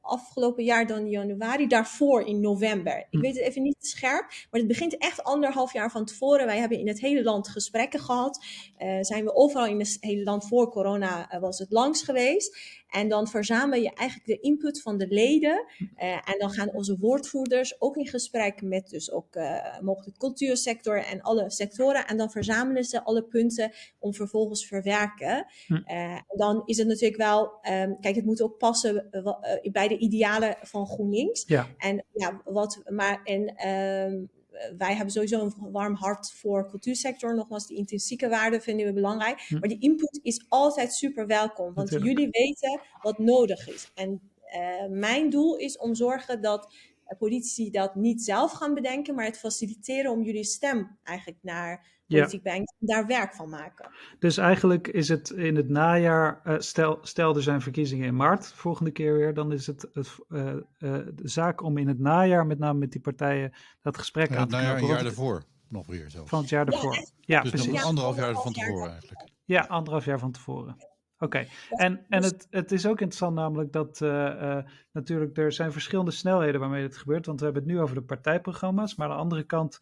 afgelopen jaar dan januari, daarvoor in november. Ik Hm. weet het even niet scherp, maar het begint echt anderhalf jaar van tevoren. Wij hebben in het hele land gesprekken gehad. Eh, zijn we overal in het hele land voor corona eh, was het langs geweest. En dan verzamel je eigenlijk de input van de leden. Eh, en dan gaan onze woordvoerders ook in gesprek met dus ook eh, mogelijk cultuursector en alle sectoren. En dan verzamelen ze alle punten om vervolgens verwerken. Hm. Eh, en dan is het natuurlijk wel, ehm, kijk, het moet ook passen eh, bij de idealen van GroenLinks. Ja. En ja, wat, maar en ehm, wij hebben sowieso een warm hart voor cultuursector. Nogmaals, die intrinsieke waarden vinden we belangrijk. Hm. Maar die input is altijd super welkom. Want Natuurlijk. jullie weten wat nodig is. En eh, mijn doel is om zorgen dat politici dat niet zelf gaan bedenken, maar het faciliteren om jullie stem eigenlijk naar. Politiek brengt. En daar werk van maken. Dus eigenlijk is het in het najaar, eh, stel, stel er zijn verkiezingen in maart, volgende keer weer, dan is het, het eh, eh, de zaak om in het najaar, met name met die partijen, dat gesprek Ja, aan te ja, een knopen. jaar daarvoor nog weer zelfs. Van het jaar Ja, daarvoor. echt. Ja, dus precies. Ja, anderhalf jaar van tevoren eigenlijk. Ja, anderhalf jaar van tevoren. Oké, en, en dus- het, het is ook interessant namelijk dat eh, eh, natuurlijk er zijn verschillende snelheden waarmee dit gebeurt. Want we hebben het nu over de partijprogramma's, maar aan de andere kant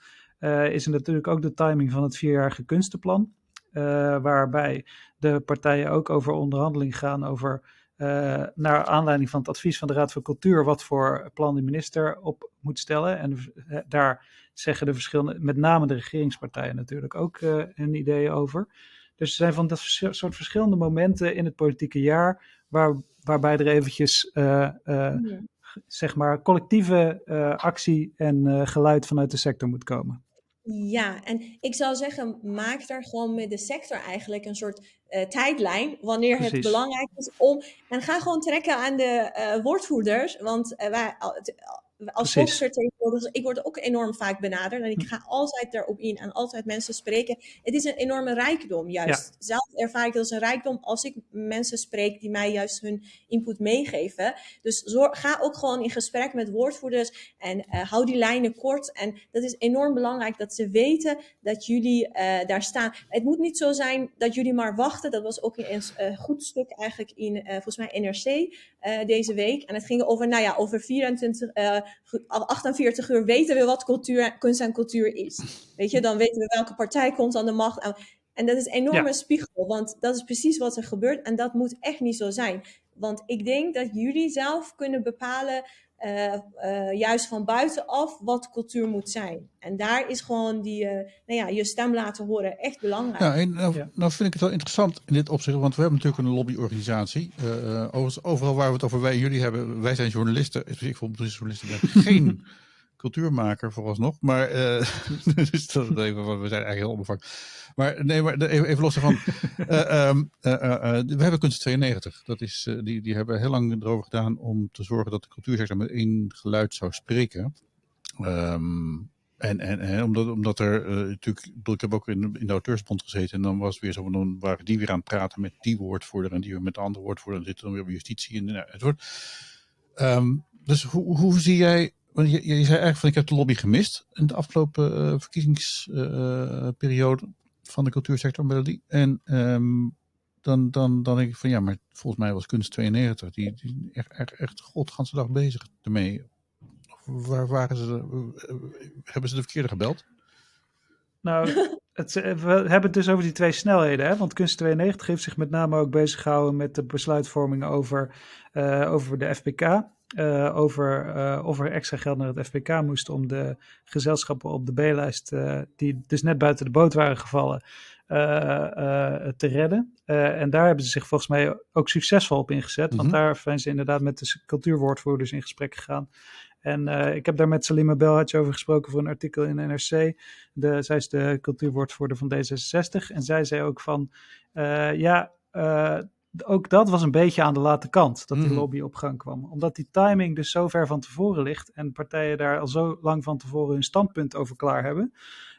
is er natuurlijk ook de timing van het vierjarige kunstenplan. eh, waarbij de partijen ook over onderhandeling gaan over, eh, naar aanleiding van het advies van de Raad van Cultuur, wat voor plan de minister op moet stellen. En eh, daar zeggen de verschillende, met name de regeringspartijen natuurlijk ook eh hun ideeën over. Dus er zijn van dat soort verschillende momenten in het politieke jaar waar, waarbij er eventjes eh, eh, zeg maar collectieve eh, actie en eh, geluid vanuit de sector moet komen. Ja, en ik zou zeggen, maak daar gewoon met de sector eigenlijk een soort eh, tijdlijn. Wanneer het belangrijk is om. En ga gewoon trekken aan de eh, woordvoerders. Want eh, wij, als Precies. volksvertegenwoordigers, ik word ook enorm vaak benaderd. En ik ga altijd daarop in en altijd mensen spreken. Het is een enorme rijkdom, juist. Zelf ervaar ik dat als een rijkdom als ik mensen spreek die mij juist hun input meegeven. Dus zorg, ga ook gewoon in gesprek met woordvoerders en eh, hou die lijnen kort. En dat is enorm belangrijk dat ze weten dat jullie eh, daar staan. Het moet niet zo zijn dat jullie maar wachten. Dat was ook een eh, goed stuk eigenlijk in volgens mij NRC deze week. En het ging over, nou ja, over 24, eh, 48 uur weten we wat cultuur, kunst en cultuur is. Weet je, dan weten we welke partij komt aan de macht. En- En dat is een enorme Ja. spiegel, want dat is precies wat er gebeurt. En dat moet echt niet zo zijn. Want ik denk dat jullie zelf kunnen bepalen, eh, eh, juist van buitenaf, wat cultuur moet zijn. En daar is gewoon die, eh, nou ja, je stem laten horen echt belangrijk. Ja, en nou, Ja. nou vind ik het wel interessant in dit opzicht, want we hebben natuurlijk een lobbyorganisatie. Overal waar we het over wij en jullie hebben, wij zijn journalisten. Ik bijvoorbeeld journalisten, ben geen cultuurmaker vooralsnog. Maar uh, dus dat is even, we zijn eigenlijk heel onbevangen. Maar nee, maar even, even los daarvan. uh, um, uh, we hebben Kunst 92. Dat is, die, die hebben heel lang erover gedaan om te zorgen dat de cultuursector met één geluid zou spreken. Um, en, en, en omdat, omdat er uh, natuurlijk, ik heb ook in, in de auteursbond gezeten en dan was weer zo, dan waren die weer aan het praten met die woordvoerder en die weer met de andere woordvoerder en zitten dan weer op justitie en nou, het wordt. Um, dus hoe, hoe zie jij, want je, je zei eigenlijk van ik heb de lobby gemist in de afgelopen uh, verkiezingsperiode van de cultuursector en um, dan, dan, dan denk ik van ja, maar volgens mij was Kunst 92, die, die echt, echt, echt godganse dag bezig ermee waar waren ze? Hebben ze de verkeerde gebeld? Nou, het, we hebben het dus over die twee snelheden. Hè? Want Kunst 92 heeft zich met name ook bezig gehouden met de besluitvorming over, uh, over de FPK. Uh, over uh, of er extra geld naar het FPK moest om de gezelschappen op de B-lijst, die dus net buiten de boot waren gevallen, te redden. en daar hebben ze zich volgens mij ook succesvol op ingezet. Mm -hmm. Want daar zijn ze inderdaad met de cultuurwoordvoerders in gesprek gegaan. En ik heb daar met Salima Belhadje over gesproken voor een artikel in NRC. De, zij is de cultuurwoordvoerder van D66. En zij zei ook van, ja, ook dat was een beetje aan de late kant, dat die Mhm. lobby op gang kwam. Omdat die timing dus zo ver van tevoren ligt en partijen daar al zo lang van tevoren hun standpunt over klaar hebben,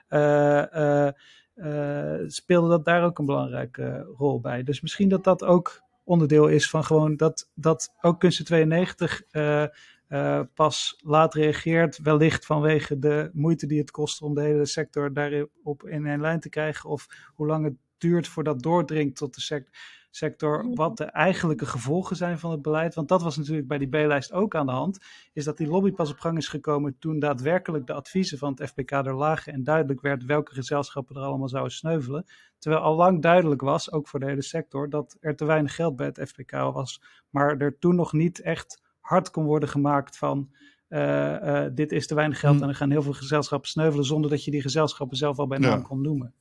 eh, eh, eh, speelde dat daar ook een belangrijke rol bij. Dus misschien dat dat ook onderdeel is van gewoon dat, dat ook Kunsten 92 eh, eh, pas laat reageert, wellicht vanwege de moeite die het kost om de hele sector daarop in een lijn te krijgen, of hoe lang het duurt voordat doordringt tot de sec- sector, wat de eigenlijke gevolgen zijn van het beleid. Want dat was natuurlijk bij die B-lijst ook aan de hand, is dat die lobby pas op gang is gekomen toen daadwerkelijk de adviezen van het FPK er lagen en duidelijk werd welke gezelschappen er allemaal zouden sneuvelen. Terwijl al lang duidelijk was, ook voor de hele sector, dat er te weinig geld bij het FPK was, maar er toen nog niet echt hard kon worden gemaakt van eh, eh, dit is te weinig geld Hmm. en er gaan heel veel gezelschappen sneuvelen zonder dat je die gezelschappen zelf al bij naam Ja. kon noemen.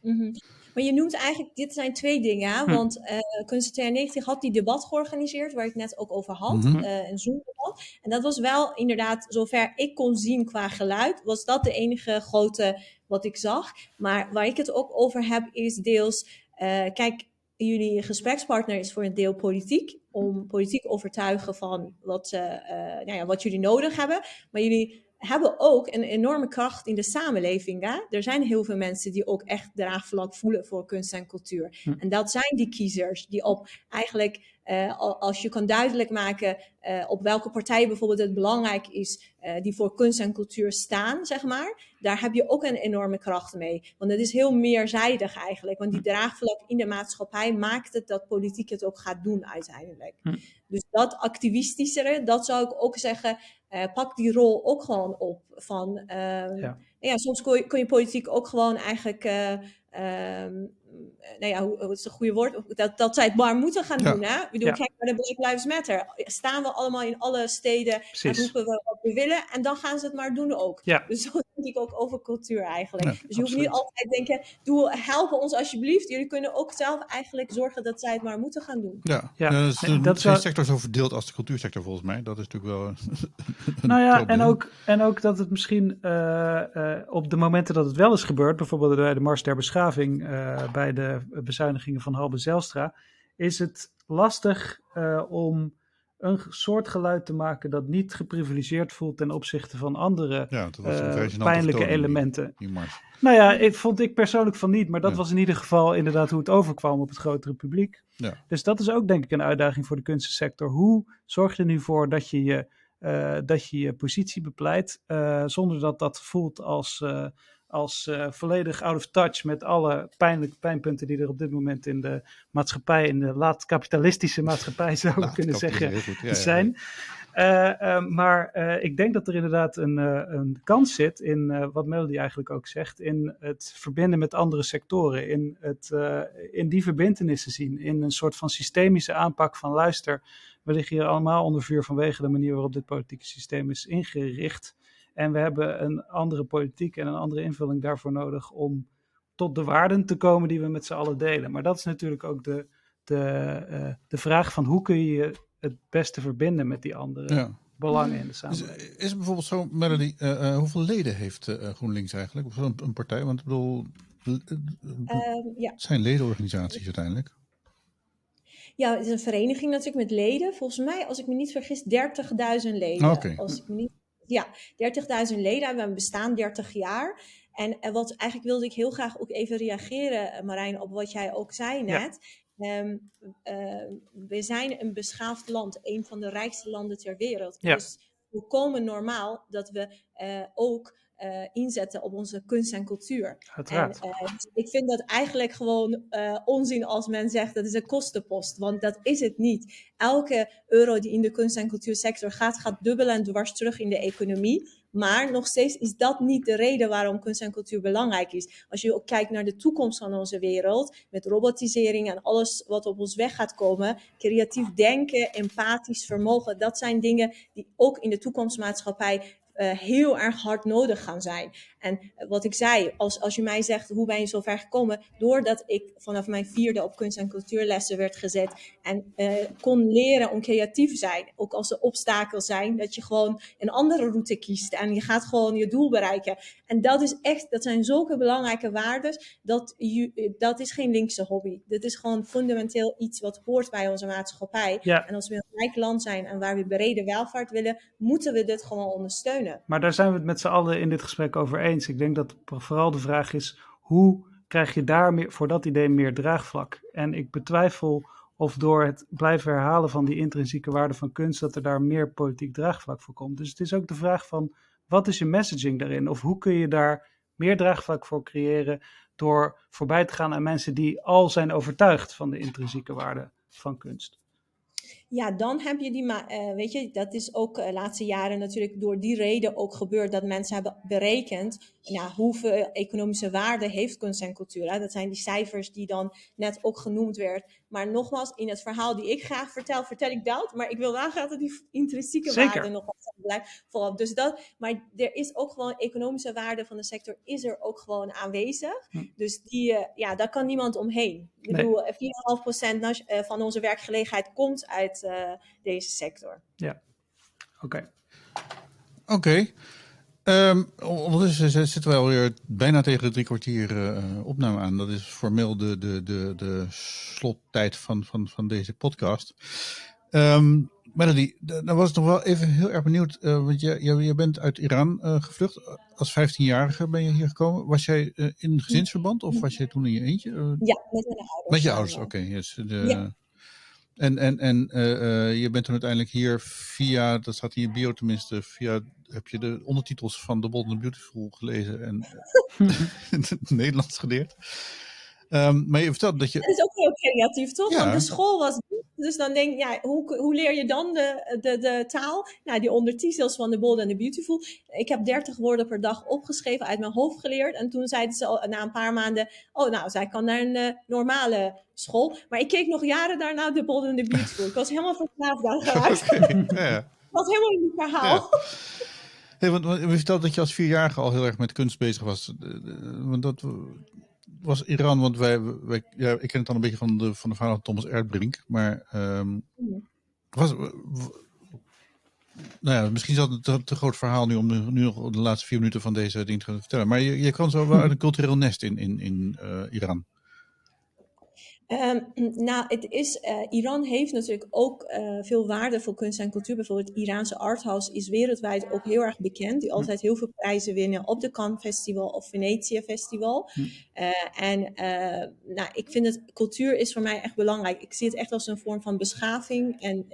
Mhm. Maar je noemt eigenlijk, dit zijn twee dingen? Hm. want eh Kunst 92 had die debat georganiseerd, waar ik het net ook over had, Mhm. eh, een Zoom-debat. En dat was wel inderdaad, zover ik kon zien qua geluid, was dat de enige grote wat ik zag. Maar waar ik het ook over heb, is deels, eh, kijk, jullie gesprekspartner is voor een deel politiek, om politiek overtuigen van wat, eh, nou ja, wat jullie nodig hebben. Maar jullie hebben ook een enorme kracht in de samenleving. Hè? Er zijn heel veel mensen die ook echt draagvlak voelen voor kunst en cultuur. Hm. En dat zijn die kiezers die op eigenlijk, eh, al- als je kan duidelijk maken eh, op welke partij bijvoorbeeld het belangrijk is, eh, die voor kunst en cultuur staan, zeg maar, daar heb je ook een enorme kracht mee. Want het is heel meerzijdig eigenlijk. Want die draagvlak in de maatschappij maakt het dat politiek het ook gaat doen uiteindelijk. Hm. Dus dat activistischere, dat zou ik ook zeggen, pak die rol ook gewoon op. Van, ehm, Ja. ja, soms kun je, kun je politiek ook gewoon eigenlijk, eh, ehm, nou ja, hoe, hoe is het goede woord? Dat, dat zij het maar moeten gaan Ja. doen. Hè? Ik bedoel, Ja. kijk naar de Black Lives Matter. Staan we allemaal in alle steden en Precies. roepen we wat we willen en dan gaan ze het maar doen ook. Ja. Dus zo denk ik ook over cultuur eigenlijk. Ja, dus je hoeft niet altijd te denken, doe, help ons alsjeblieft. Jullie kunnen ook zelf eigenlijk zorgen dat zij het maar moeten gaan doen. Ja, Ja, ja. dat is, en de- dat sector zo verdeeld als de cultuursector volgens mij. Dat is natuurlijk wel een Nou ja, probleem. en ook, en ook dat het misschien eh, eh, op de momenten dat het wel is gebeurd, bijvoorbeeld bij de Mars der Beschaving, eh, bij de bezuinigingen van Halbe Zijlstra, is het lastig eh, om een soort geluid te maken dat niet geprivilegeerd voelt ten opzichte van andere Ja, dat was een vrij gênante pijnlijke die- elementen. Die. Nou ja, ik vond ik persoonlijk van niet, maar dat Ja. was in ieder geval inderdaad hoe het overkwam op het grotere publiek. Ja. Dus dat is ook denk ik een uitdaging voor de kunstensector. Hoe zorg je er nu voor dat je je, eh, dat je, je positie bepleit, zonder dat dat voelt als, als eh, volledig out of touch met alle pijnlijke pijnpunten die er op dit moment in de maatschappij, in de laat kapitalistische maatschappij zou ik kunnen zeggen, heel goed. Ja, ja, ja. zijn. Eh, eh, maar ik denk dat er inderdaad een, een kans zit in wat Melody eigenlijk ook zegt, in het verbinden met andere sectoren, in, het, in die verbindenissen zien, in een soort van systemische aanpak van luister, we liggen hier allemaal onder vuur vanwege de manier waarop dit politieke systeem is ingericht. En we hebben een andere politiek en een andere invulling daarvoor nodig om tot de waarden te komen die we met z'n allen delen. Maar dat is natuurlijk ook de, de, eh, de vraag van hoe kun je je het beste verbinden met die andere Ja. belangen in de Dus, samenleving. eh, is het bijvoorbeeld zo, Melody, eh, eh, hoeveel leden heeft eh, GroenLinks eigenlijk? Of een, een partij? Want ik bedoel, eh, eh, Ehm, ja. het zijn ledenorganisaties uiteindelijk. ja, het is een vereniging natuurlijk met leden. Volgens mij, als ik me niet vergis, 30.000 leden. Oké. Als ik me niet, ja, 30.000 leden. We bestaan 30 jaar. En, en wat eigenlijk wilde ik heel graag ook even reageren, eh, Marijn, op wat jij ook zei Ja. net. Ehm, eh, we zijn een beschaafd land, een van de rijkste landen ter wereld. Ja. Dus volkomen normaal dat we eh, ook eh, inzetten op onze kunst en cultuur. Uiteraard. En, eh, ik vind dat eigenlijk gewoon eh, onzin als men zegt dat is een kostenpost, want dat is het niet. Elke euro die in de kunst- en cultuursector gaat, gaat dubbel en dwars terug in de economie. Maar nog steeds is dat niet de reden waarom kunst en cultuur belangrijk is. Als je ook kijkt naar de toekomst van onze wereld, met robotisering en alles wat op ons weg gaat komen, creatief denken, empathisch vermogen, dat zijn dingen die ook in de toekomstmaatschappij heel erg hard nodig gaan zijn. En wat ik zei, als, als je mij zegt hoe ben je zo ver gekomen, doordat ik vanaf mijn vierde op kunst- en cultuurlessen werd gezet en uh, kon leren om creatief te zijn, ook als er obstakels zijn, dat je gewoon een andere route kiest en je gaat gewoon je doel bereiken. En dat is echt, dat zijn zulke belangrijke waarden, dat, je, dat is geen linkse hobby. Dit is gewoon fundamenteel iets wat hoort bij onze maatschappij. Ja. En als we een rijk land zijn en waar we brede welvaart willen, moeten we dit gewoon ondersteunen. Maar daar zijn we het met z'n allen in dit gesprek over eens. Ik denk dat vooral de vraag is, hoe krijg je daar meer, voor dat idee meer draagvlak? En ik betwijfel of door het blijven herhalen van die intrinsieke waarde van kunst, dat er daar meer politiek draagvlak voor komt. Dus het is ook de vraag van, wat is je messaging daarin? Of hoe kun je daar meer draagvlak voor creëren door voorbij te gaan aan mensen die al zijn overtuigd van de intrinsieke waarde van kunst? Ja, dan heb je die, uh, weet je, dat is ook de uh, laatste jaren natuurlijk door die reden ook gebeurd dat mensen hebben berekend ja, hoeveel economische waarde heeft kunst en cultuur. Dat zijn die cijfers die dan net ook genoemd werd. Maar nogmaals, in het verhaal die ik graag vertel, vertel ik dat. Maar ik wil wel graag dat die intrinsieke Zeker. waarde nog blijft voorop. Dus dat, maar er is ook gewoon economische waarde van de sector is er ook gewoon aanwezig. Hm. Dus die, uh, ja, daar kan niemand omheen. Ik Nee. bedoel, 4,5% uh, van onze werkgelegenheid komt uit uh, deze sector. Ja, oké. Oké. Ehm, ondertussen zitten wij alweer bijna tegen de drie kwartier uh, opname aan. Dat is formeel de, de, de, de slottijd van, van, van deze podcast. Um, Melody, dan was ik nog wel even heel erg benieuwd. Uh, want je, je, je bent uit Iran uh, gevlucht. Als 15-jarige ben je hier gekomen. Was jij in gezinsverband of was jij toen in je eentje? Ja, met mijn ouders. Met je ouders, oké. Okay, yes, de, ja. En, en, en je bent toen uiteindelijk hier via, dat staat in je bio tenminste, via heb je de ondertitels van The Bold and Beautiful gelezen en het Nederlands geleerd. Um, maar je vertelt dat je. Dat is ook heel creatief, toch? Ja. Want de school was. Dus dan denk je, ja, hoe, hoe leer je dan de, de, de taal? Nou, die ondertitels van The Bold and the Beautiful. Ik heb 30 woorden per dag opgeschreven, uit mijn hoofd geleerd. En toen zeiden ze al, na een paar maanden: Oh, nou, zij kan naar een uh, normale school. Maar ik keek nog jaren daarna The Bold and the Beautiful. Ik was helemaal verslaafd aan geraakt. Okay, ja. Ik was helemaal in het verhaal. Ja. Hey, want, want, je vertelt dat je als vierjarige al heel erg met kunst bezig was. Want dat was Iran, want wij, wij ja, ik ken het dan een beetje van de, van de verhaal van Thomas Erdbrink, maar um, was, nou ja, misschien is dat een te, te, groot verhaal nu om nu nog de laatste vier minuten van deze ding te vertellen. Maar je, je kan zo wel uit een cultureel nest in, in, in uh, Iran. Um, nou, het is, uh, Iran heeft natuurlijk ook uh, veel waarde voor kunst en cultuur. Bijvoorbeeld het Iraanse arthouse is wereldwijd ook heel erg bekend. Die altijd heel veel prijzen winnen op de Cannes Festival of Venetië Festival. Uh, en nou, ik vind het, cultuur is voor mij echt belangrijk. Ik zie het echt als een vorm van beschaving. En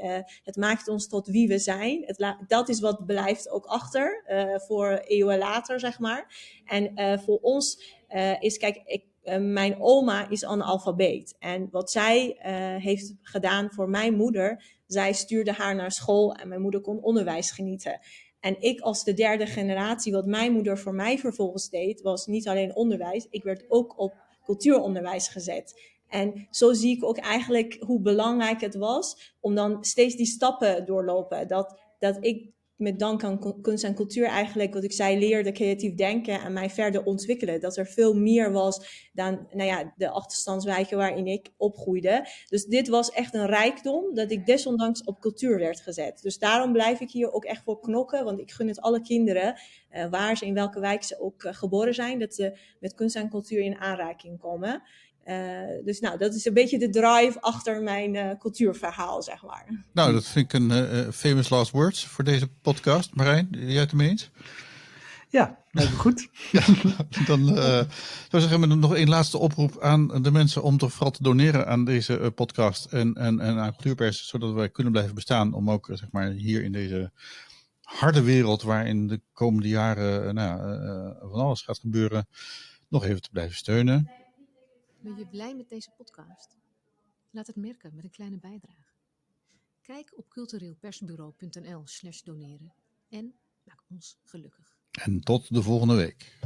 het maakt ons tot wie we zijn. Het dat is wat blijft ook achter voor eeuwen later, zeg maar. En voor ons is, kijk, ik uh, mijn oma is analfabeet. En wat zij uh, heeft gedaan voor mijn moeder, zij stuurde haar naar school en mijn moeder kon onderwijs genieten. En ik als de derde generatie, wat mijn moeder voor mij vervolgens deed, was niet alleen onderwijs, ik werd ook op cultuuronderwijs gezet. En zo zie ik ook eigenlijk hoe belangrijk het was om dan steeds die stappen doorlopen. Dat, dat ik met dank aan kunst en cultuur eigenlijk, wat ik zei, leerde creatief denken en mij verder ontwikkelen. Dat er veel meer was dan nou ja, de achterstandswijken waarin ik opgroeide. Dus dit was echt een rijkdom dat ik desondanks op cultuur werd gezet. Dus daarom blijf ik hier ook echt voor knokken, want ik gun het alle kinderen, uh, waar ze in welke wijk ze ook uh, geboren zijn, dat ze met kunst en cultuur in aanraking komen. Uh, dus nou, dat is een beetje de drive achter mijn uh, cultuurverhaal, zeg maar. Nou, dat vind ik een uh, famous last words voor deze podcast. Marijn, jij het ermee eens? Ja, lijkt me goed. ja, dan zou zeggen we nog één laatste oproep aan de mensen om toch vooral te doneren aan deze podcast en, en, en aan cultuurpers, zodat wij kunnen blijven bestaan om ook zeg maar, hier in deze harde wereld waarin de komende jaren nou, van alles gaat gebeuren, nog even te blijven steunen. Ben je blij met deze podcast? Laat het merken met een kleine bijdrage. Kijk op cultureelpersbureau.nl slash doneren en maak ons gelukkig. En tot de volgende week.